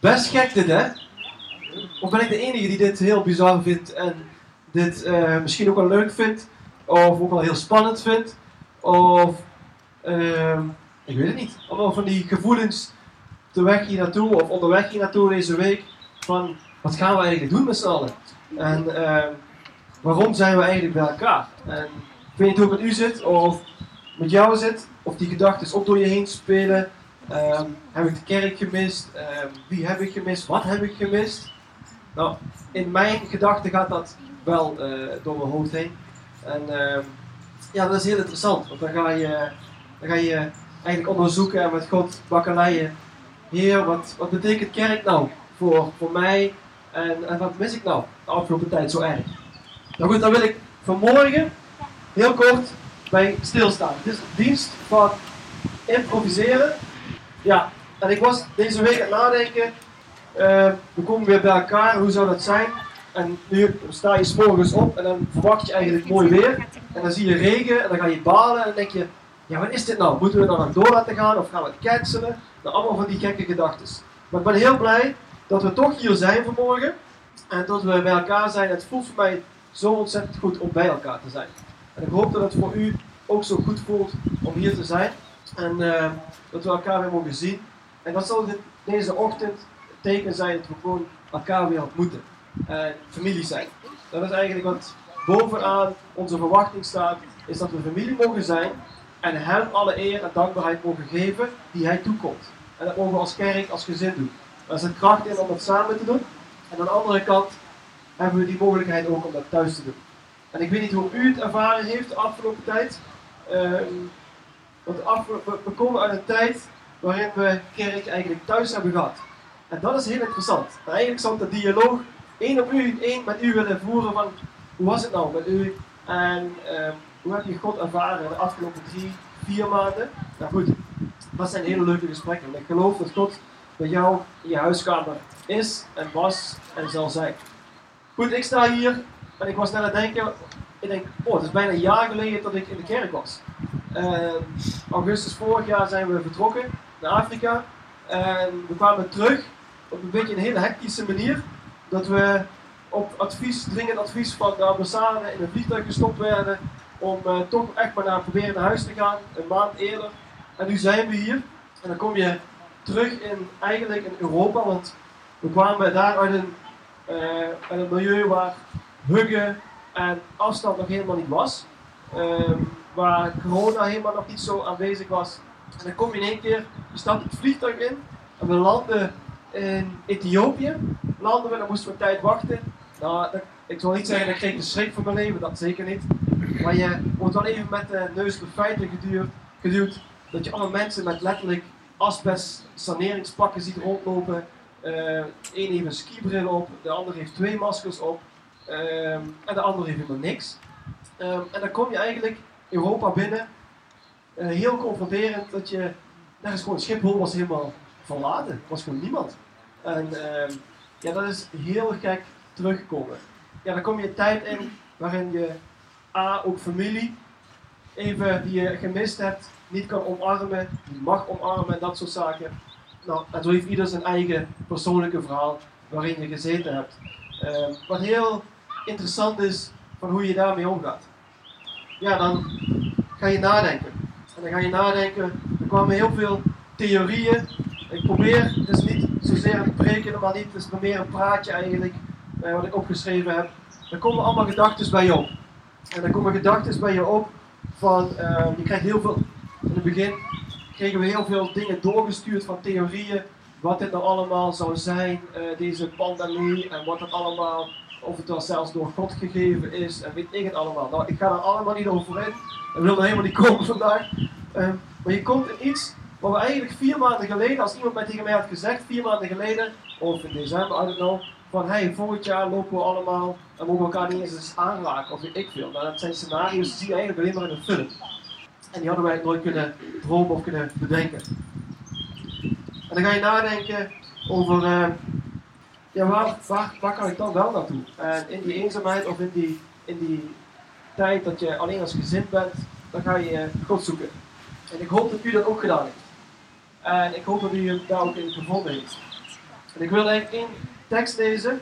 Best gek dit, hè? Of ben ik de enige die dit heel bizar vindt en dit eh, misschien ook wel leuk vindt? Of ook wel heel spannend vindt? Of, ehm, ik weet het niet. Allemaal van die gevoelens de weg hier naartoe of onderweg hier naartoe deze week. Van, wat gaan we eigenlijk doen met z'n allen? En ehm, waarom zijn we eigenlijk bij elkaar? En ik weet niet hoe het met u zit, of met jou zit, of die gedachten ook door je heen spelen. Ehm, heb ik de kerk gemist? Ehm, wie heb ik gemist? Wat heb ik gemist? Nou, in mijn gedachten gaat dat wel eh, door mijn hoofd heen. En ehm, ja, dat is heel interessant, want dan ga je, dan ga je eigenlijk onderzoeken en met God bakkeleien. Heer, wat, wat betekent kerk nou voor, voor mij en, en wat mis ik nou de afgelopen tijd zo erg? Nou goed, dan wil ik vanmorgen heel kort bij stilstaan. Het is een dienst van improviseren. Ja, en ik was deze week aan het nadenken. eh, we komen weer bij elkaar, hoe zou dat zijn? En nu sta je morgens op en dan verwacht je eigenlijk mooi weer. En dan zie je regen en dan ga je balen en dan denk je, ja wat is dit nou? Moeten we dan nog door laten gaan of gaan we het cancelen? Nou, allemaal van die gekke gedachten. Maar ik ben heel blij dat we toch hier zijn vanmorgen. En dat we bij elkaar zijn. Het voelt voor mij zo ontzettend goed om bij elkaar te zijn. En ik hoop dat het voor u ook zo goed voelt om hier te zijn. En eh, dat we elkaar weer mogen zien. En dat zal dit, deze ochtend het teken zijn dat we gewoon elkaar weer ontmoeten. En familie zijn. Dat is eigenlijk wat bovenaan onze verwachting staat. Is dat we familie mogen zijn. En hem alle eer en dankbaarheid mogen geven die hij toekomt. En dat mogen we als kerk, als gezin doen. Is een kracht in om dat samen te doen. En aan de andere kant hebben we die mogelijkheid ook om dat thuis te doen. En ik weet niet hoe u het ervaren heeft de afgelopen tijd. Ehm, we, komen uit een tijd waarin we kerk eigenlijk thuis hebben gehad. En dat is heel interessant. En eigenlijk zou de dialoog één op u, één met u willen voeren van hoe was het nou met u en ehm, hoe heb je God ervaren de afgelopen drie, vier maanden. Nou goed, dat zijn hele leuke gesprekken. En ik geloof dat God bij jou in je huiskamer is en was en zal zijn. Goed, ik sta hier en ik was net aan het denken. Ik denk, oh, het is bijna een jaar geleden dat ik in de kerk was. Ehm, augustus vorig jaar zijn we vertrokken naar Afrika. En we kwamen terug op een beetje een hele hectische manier. Dat we op advies, dringend advies van de ambassade in een vliegtuig gestopt werden. Om eh, toch echt maar naar proberen naar huis te gaan, een maand eerder. En nu zijn we hier. En dan kom je terug in, eigenlijk in Europa. Want we kwamen daar uit een, eh, uit een milieu waar huggen en afstand nog helemaal niet was. Ehm, waar corona helemaal nog niet zo aanwezig was. En dan kom je in één keer, je stapt het vliegtuig in en we landen in Ethiopië. Landen we, dan moesten we een tijd wachten. Nou, dat- ik zal niet zeggen dat ik de schrik van mijn leven, dat zeker niet. Maar je wordt wel even met de neus door feiten geduwd, dat je allemaal mensen met letterlijk asbest saneringspakken ziet rondlopen. Eh, de ene heeft een skibril op, de ander heeft twee maskers op ehm, en de ander heeft helemaal niks. Ehm, en dan kom je eigenlijk Europa binnen, eh, heel confronterend dat je, daar is gewoon Schiphol was helemaal verlaten, er was gewoon niemand. En ehm, ja, dat is heel gek teruggekomen. Ja, dan kom je een tijd in waarin je A, ook familie, even die je gemist hebt, niet kan omarmen, niet mag omarmen en dat soort zaken. Nou, en zo heeft ieder zijn eigen persoonlijke verhaal waarin je gezeten hebt. Ehm, wat heel interessant is van hoe je daarmee omgaat. Ja, dan ga je nadenken. En dan ga je nadenken, er kwamen heel veel theorieën. Ik probeer, het is niet zozeer een preken, maar niet, het is meer een praatje eigenlijk, eh, wat ik opgeschreven heb. Er komen allemaal gedachten bij je op. En er komen gedachten bij je op van, eh, je krijgt heel veel, in het begin kregen we heel veel dingen doorgestuurd van theorieën, wat dit nou allemaal zou zijn, eh, deze pandemie, en wat het allemaal, of het wel zelfs door God gegeven is, en weet ik het allemaal. Nou, ik ga daar allemaal niet over in, ik wil er helemaal niet komen vandaag. Eh, maar je komt in iets wat we eigenlijk vier maanden geleden, als iemand mij tegen mij had gezegd, vier maanden geleden, of in december, I don't know, van hey, volgend jaar lopen we allemaal en mogen we elkaar niet eens eens aanraken, of ik veel. Nou, dat zijn scenario's die zie je eigenlijk alleen maar in een film. En die hadden wij nooit kunnen dromen of kunnen bedenken. En dan ga je nadenken over, eh, ja, waar, waar, waar kan ik dan wel naartoe? En in die eenzaamheid of in die, in die tijd dat je alleen als gezin bent, dan ga je God zoeken. En ik hoop dat u dat ook gedaan heeft. En ik hoop dat u hem daar ook in gevonden heeft. En ik wil eigenlijk één tekst lezen,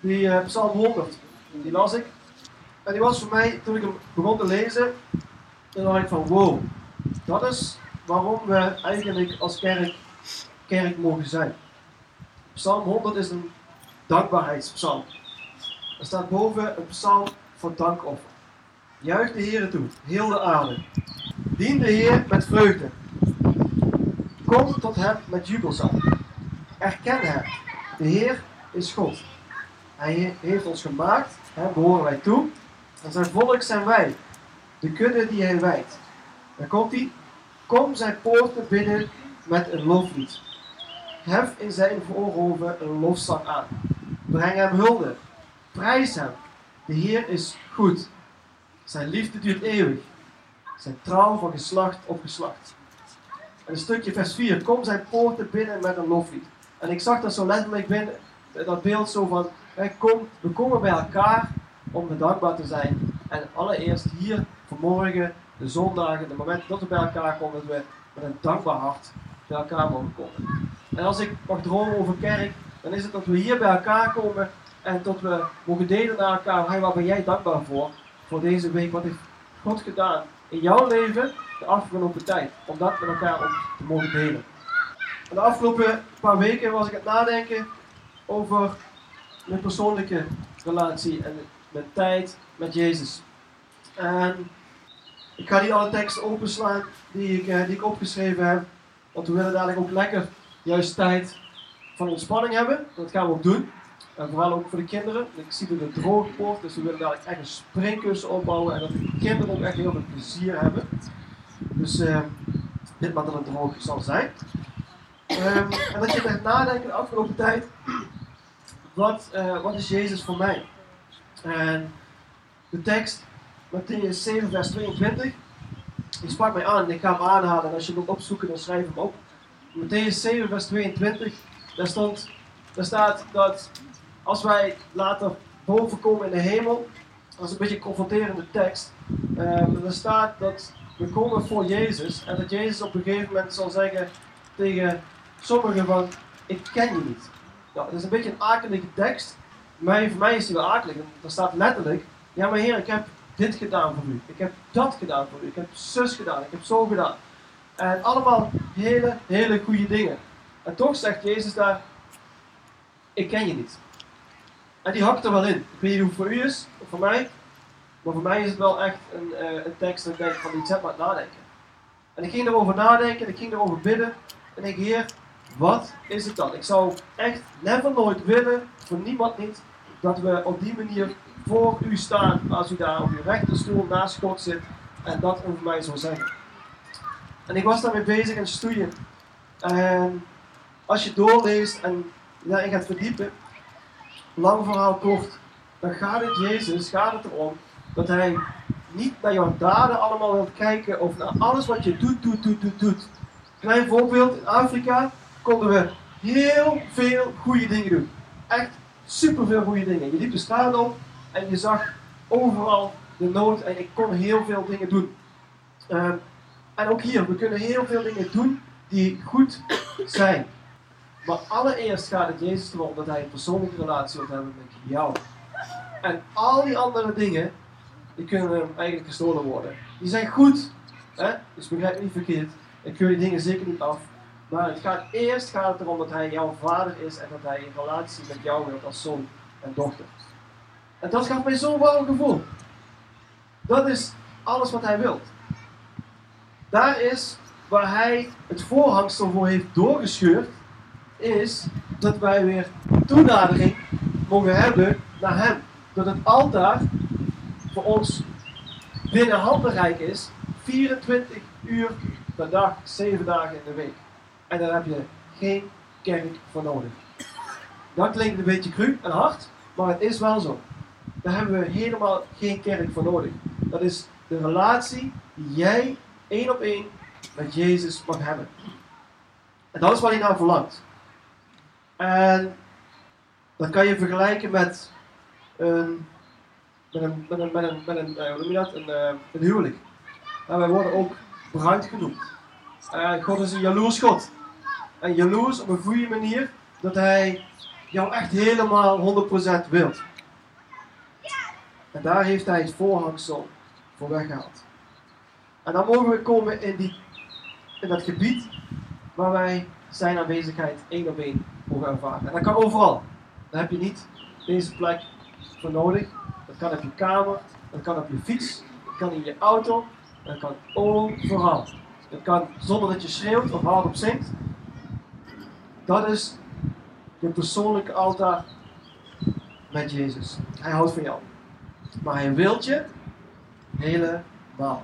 die uh, Psalm 100. Die las ik. En die was voor mij, toen ik hem begon te lezen, toen dacht ik van wow, dat is waarom we eigenlijk als kerk, kerk mogen zijn. Psalm 100 is een dankbaarheidspsalm. Er staat boven een psalm voor dankoffer. Juich de Heer toe, heel de aarde. Dien de Heer met vreugde. Kom tot hem met jubelzang. Erken hem. De Heer is God. Hij heeft ons gemaakt, hem behoren wij toe. En zijn volk zijn wij, de kudde die hij wijdt. Daar komt hij. Kom zijn poorten binnen met een loflied. Hef in zijn voorhoven een lofzang aan. Breng hem hulde. Prijs hem. De Heer is goed. Zijn liefde duurt eeuwig. Zijn trouw van geslacht op geslacht. En een stukje vers 4. Kom zijn poorten binnen met een loflied. En ik zag dat zo letterlijk binnen, dat beeld zo van, we komen bij elkaar om dankbaar te zijn. En allereerst hier vanmorgen, de zondagen, de momenten dat we bij elkaar komen, dat we met een dankbaar hart bij elkaar mogen komen. En als ik mag dromen over kerk, dan is het dat we hier bij elkaar komen en dat we mogen delen naar elkaar. Hey, waar ben jij dankbaar voor? Voor deze week, wat heeft God gedaan in jouw leven de afgelopen tijd? Om dat met elkaar ook te mogen delen. de afgelopen paar weken was ik aan het nadenken over mijn persoonlijke relatie en mijn tijd met Jezus. En ik ga niet alle teksten openslaan die ik, eh, die ik opgeschreven heb, want we willen dadelijk ook lekker juist tijd van ontspanning hebben. Dat gaan we ook doen. En vooral ook voor de kinderen. Ik zie dat het droog wordt, dus we willen dadelijk echt een springkussen opbouwen en dat de kinderen ook echt heel veel plezier hebben. Dus uh, dit maar dat het droog zal zijn. Um, en dat je gaat nadenken de afgelopen tijd, wat, uh, wat is Jezus voor mij? En de tekst, Matthäus 7 vers 22, die sprak mij aan ik ga hem aanhalen. En als je hem wilt opzoeken, dan schrijf hem op. Matthäus 7 vers 22, daar, stond, daar staat dat als wij later boven komen in de hemel, dat is een beetje een confronterende tekst, um, er staat dat we komen voor Jezus en dat Jezus op een gegeven moment zal zeggen tegen sommigen van, ik ken je niet. Ja, dat is een beetje een akelige tekst, maar voor mij is die wel akelig. Er staat letterlijk, ja maar heer, ik heb dit gedaan voor u, ik heb dat gedaan voor u, ik heb zus gedaan, ik heb zo gedaan. En allemaal hele, hele goede dingen. En toch zegt Jezus daar, ik ken je niet. En die hakt er wel in. Ik weet niet hoe het voor u is, of voor mij. Maar voor mij is het wel echt een, uh, een tekst dat ik denk van, die zet maar nadenken. En ik ging erover nadenken, ik ging erover bidden. En ik heer, wat is het dan? Ik zou echt never nooit willen, voor niemand niet, dat we op die manier voor u staan als u daar op uw rechterstoel naast God zit en dat over mij zou zeggen. En ik was daarmee bezig in studie. En als je doorleest en daarin gaat verdiepen, lang verhaal kort, dan gaat het Jezus, gaat het erom dat hij niet naar jouw daden allemaal wil kijken of naar alles wat je doet, doet, doet, doet, doet. Klein voorbeeld, in Afrika konden we heel veel goede dingen doen. Echt superveel goede dingen. Je liep de straat op en je zag overal de nood en ik kon heel veel dingen doen. Ehm, en ook hier, we kunnen heel veel dingen doen die goed zijn. Maar allereerst gaat het Jezus erom dat hij een persoonlijke relatie wil hebben met jou. En al die andere dingen, die kunnen hem eigenlijk gestolen worden. Die zijn goed, hè? dus begrijp niet verkeerd. Ik keur die dingen zeker niet af. Maar het gaat, eerst gaat het erom dat hij jouw vader is en dat hij een relatie met jou wil als zoon en dochter. En dat gaf mij zo'n warm gevoel. Dat is alles wat hij wil. Daar is waar hij het voorhangsel voor heeft doorgescheurd, is dat wij weer toenadering mogen hebben naar hem. Dat het altaar voor ons binnen handbereik is, 24 uur per dag, 7 dagen in de week. En daar heb je geen kerk voor nodig. Dat klinkt een beetje cru en hard, maar het is wel zo. Daar hebben we helemaal geen kerk voor nodig. Dat is de relatie die jij één op één met Jezus mag hebben. En dat is wat hij nou verlangt. En dat kan je vergelijken met een, met een, met een, met een, met een, uh, hoe noem je dat? Een, een huwelijk. En wij worden ook bruid genoemd. Uh, God is een jaloers God. En jaloers op een goede manier dat hij jou echt helemaal 100% wilt. En daar heeft hij het voorhangsel voor weggehaald. En dan mogen we komen in, die, in dat gebied waar wij zijn aanwezigheid één op één mogen ervaren. En dat kan overal. Daar heb je niet deze plek voor nodig. Dat kan op je kamer, dat kan op je fiets, dat kan in je auto, dat kan overal. Dat kan zonder dat je schreeuwt of hardop zingt. Dat is je persoonlijke altaar met Jezus. Hij houdt van jou. Maar hij wilt je helemaal.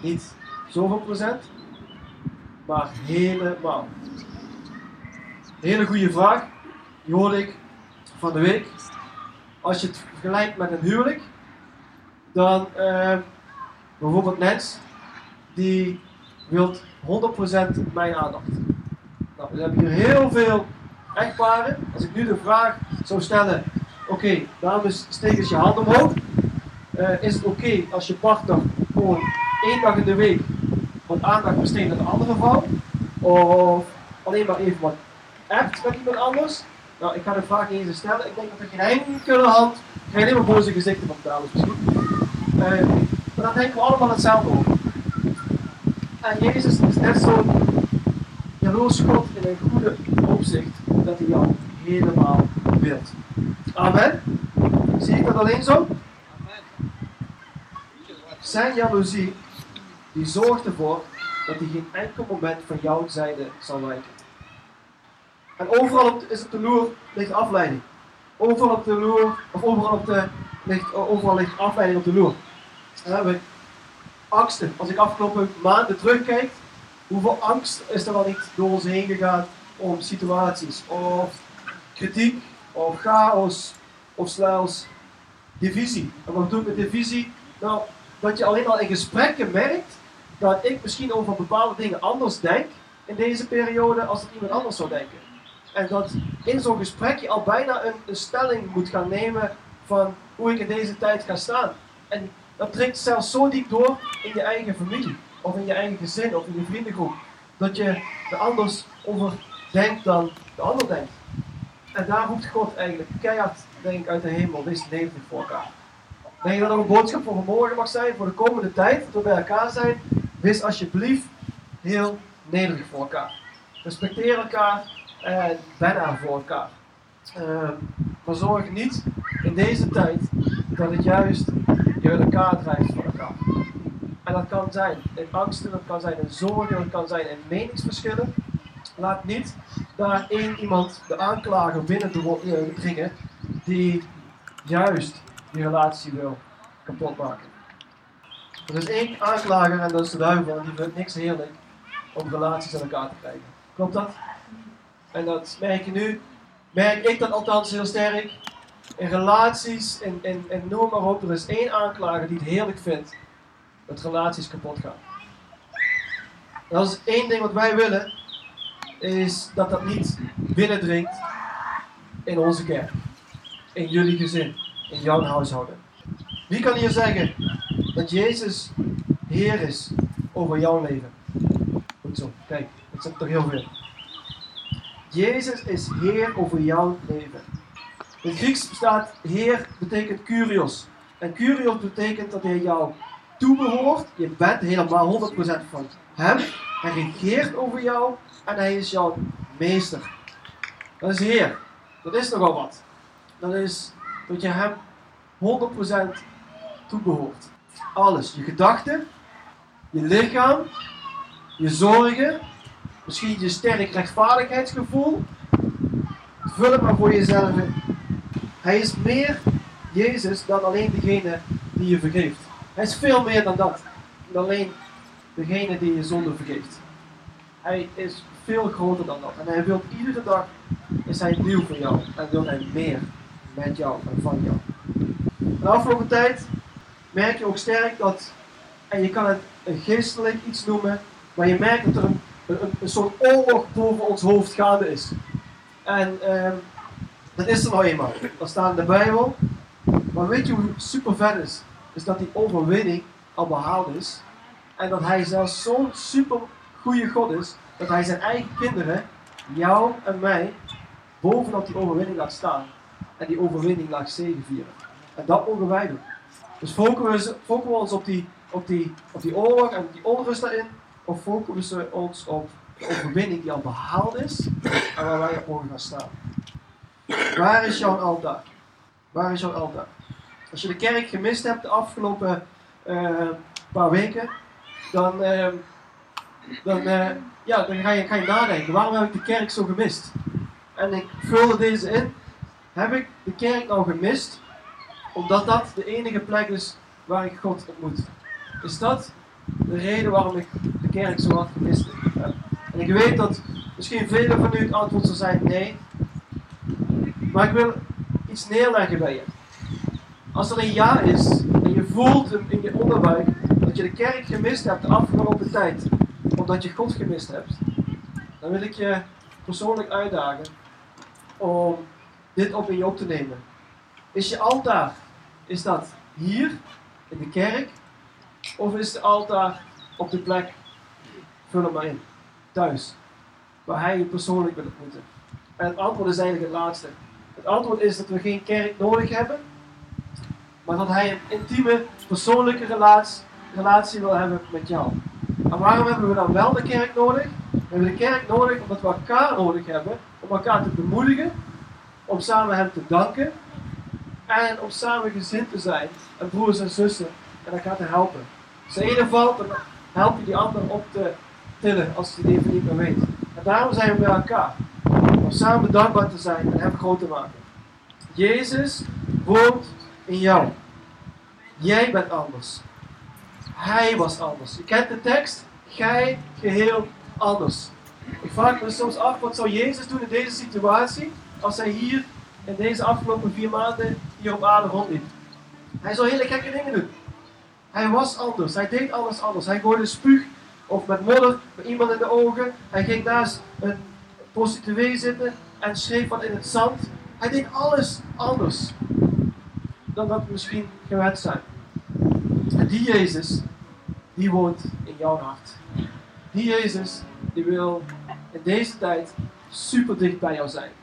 Niet zoveel procent, maar helemaal. Hele goede vraag. Die hoorde ik van de week. Als je het vergelijkt met een huwelijk, dan uh, bijvoorbeeld Nens, die wilt 100% mijn aandacht. Nou, we hebben hier heel veel echtparen. Als ik nu de vraag zou stellen, oké, dames, steek eens je hand omhoog. Uh, is het oké als je partner gewoon één dag in de week wat aandacht besteedt aan de andere vrouw? Of alleen maar even wat appt met iemand anders? Nou, ik ga de vraag eens stellen. Ik denk dat er geen enkele hand, geen helemaal boze gezichten van dames misschien. Uh, maar dan denken we allemaal hetzelfde over. En Jezus is net zo'n jaloers God in een goede opzicht dat hij jou helemaal wilt. Amen. Zie ik dat alleen zo? Zijn jaloezie, die zorgt ervoor dat hij geen enkel moment van jouw zijde zal wijken. En overal op, is op de loer ligt afleiding. Overal op de loer, of overal, op de, ligt, overal ligt afleiding op de loer. Dan hebben angsten. Als ik afgelopen maanden terugkijk, hoeveel angst is er al niet door ons heen gegaan om situaties, of kritiek, of chaos, of zelfs divisie. En wat doe ik met divisie? Nou, dat je alleen al in gesprekken merkt dat ik misschien over bepaalde dingen anders denk in deze periode als dat iemand anders zou denken. En dat in zo'n gesprek je al bijna een, een, stelling moet gaan nemen van hoe ik in deze tijd ga staan. En dat dringt zelfs zo diep door in je eigen familie, of in je eigen gezin, of in je vriendengroep, dat je er anders over denkt dan de ander denkt. En daar roept God eigenlijk keihard, denk ik, uit de hemel, wees nederig voor elkaar. Denk je dat er een boodschap voor vanmorgen mag zijn, voor de komende tijd, dat we bij elkaar zijn? Wees alsjeblieft heel nederig voor elkaar. Respecteer elkaar en ben er voor elkaar. Uh, maar zorg niet in deze tijd dat het juist je elkaar drijft voor elkaar. En dat kan zijn in angsten, dat kan zijn in zorgen, dat kan zijn in meningsverschillen. Laat niet daar één iemand de aanklager binnen te dringen die juist die relatie wil kapot maken. Er is één aanklager en dat is de duivel en die vindt niks heerlijk om relaties aan elkaar te krijgen. Klopt dat? En dat merk je nu, merk ik dat althans heel sterk. In relaties, en in, in noem maar op, er is één aanklager die het heerlijk vindt dat relaties kapot gaan. Dat is één ding wat wij willen, is dat dat niet binnendringt in onze kerk, in jullie gezin, in jouw huishouden. Wie kan hier zeggen dat Jezus Heer is over jouw leven? Goed zo, kijk, dat zit toch heel veel. Jezus is Heer over jouw leven. In Grieks staat Heer betekent Kurios. En Kurios betekent dat hij jou toebehoort. Je bent helemaal 100% van Hem. Hij regeert over jou en Hij is jouw meester. Dat is Heer. Dat is nogal wat. Dat is dat je Hem 100% toebehoort. Alles. Je gedachten, je lichaam, je zorgen, misschien je sterk rechtvaardigheidsgevoel. Vul het maar voor jezelf in. Hij is meer Jezus dan alleen degene die je vergeeft. Hij is veel meer dan dat. Dan alleen degene die je zonde vergeeft. Hij is veel groter dan dat. En hij wil iedere dag is hij nieuw voor jou. En wil hij meer met jou en van jou. De afgelopen tijd merk je ook sterk dat, en je kan het geestelijk iets noemen, maar je merkt dat er een, een, soort oorlog boven ons hoofd gaande is. En um, dat is er nou eenmaal. Dat staat in de Bijbel. Maar weet je hoe super vet is? Is dat die overwinning al behaald is. En dat hij zelfs zo'n super goede God is. Dat hij zijn eigen kinderen, jou en mij, bovenop die overwinning laat staan en die overwinning laat zegevieren. En dat mogen wij doen. Dus focussen we, ons op die, op, die, op die oorlog en die onrust daarin, of focussen we ons op de overwinning die al behaald is en waar wij op mogen gaan staan? Waar is jouw altaar? Waar is jouw altaar? Als je de kerk gemist hebt de afgelopen uh, paar weken, dan, uh, dan, uh, ja, dan ga, je, ga je nadenken, waarom heb ik de kerk zo gemist? En ik vulde deze in. Heb ik de kerk nou gemist omdat dat de enige plek is waar ik God ontmoet? Is dat de reden waarom ik de kerk zo hard gemist heb? En ik weet dat misschien velen van u het antwoord zal zijn nee. Maar ik wil iets neerleggen bij je. Als er een ja is en je voelt in je onderbuik dat je de kerk gemist hebt de afgelopen tijd, omdat je God gemist hebt, dan wil ik je persoonlijk uitdagen om dit op in je op te nemen. Is je altaar, is dat hier in de kerk, of is de altaar op de plek, vul hem maar in, thuis, waar hij je persoonlijk wil ontmoeten? En het antwoord is eigenlijk het laatste. Het antwoord is dat we geen kerk nodig hebben, maar dat hij een intieme, persoonlijke relatie, relatie wil hebben met jou. En waarom hebben we dan wel de kerk nodig? We hebben de kerk nodig omdat we elkaar nodig hebben om elkaar te bemoedigen, om samen hem te danken en om samen gezind te zijn en broers en zussen en elkaar te helpen. Als de ene valt, dan help je die ander op te tillen als het even niet meer weet. En daarom zijn we bij elkaar. Om samen dankbaar te zijn en hem groot te maken. Jezus woont in jou. Jij bent anders. Hij was anders. Je kent de tekst? Gij geheel anders. Ik vraag me soms af, wat zou Jezus doen in deze situatie als hij hier in deze afgelopen vier maanden hier op aarde rondliep? Hij zou hele gekke dingen doen. Hij was anders. Hij deed alles anders. Hij gooide spuug of met modder bij iemand in de ogen. Hij ging naast een prostituee zitten en schreef wat in het zand. Hij deed alles anders dan dat we misschien gewend zijn. En die Jezus, die woont in jouw hart. Die Jezus, die wil in deze tijd super dicht bij jou zijn.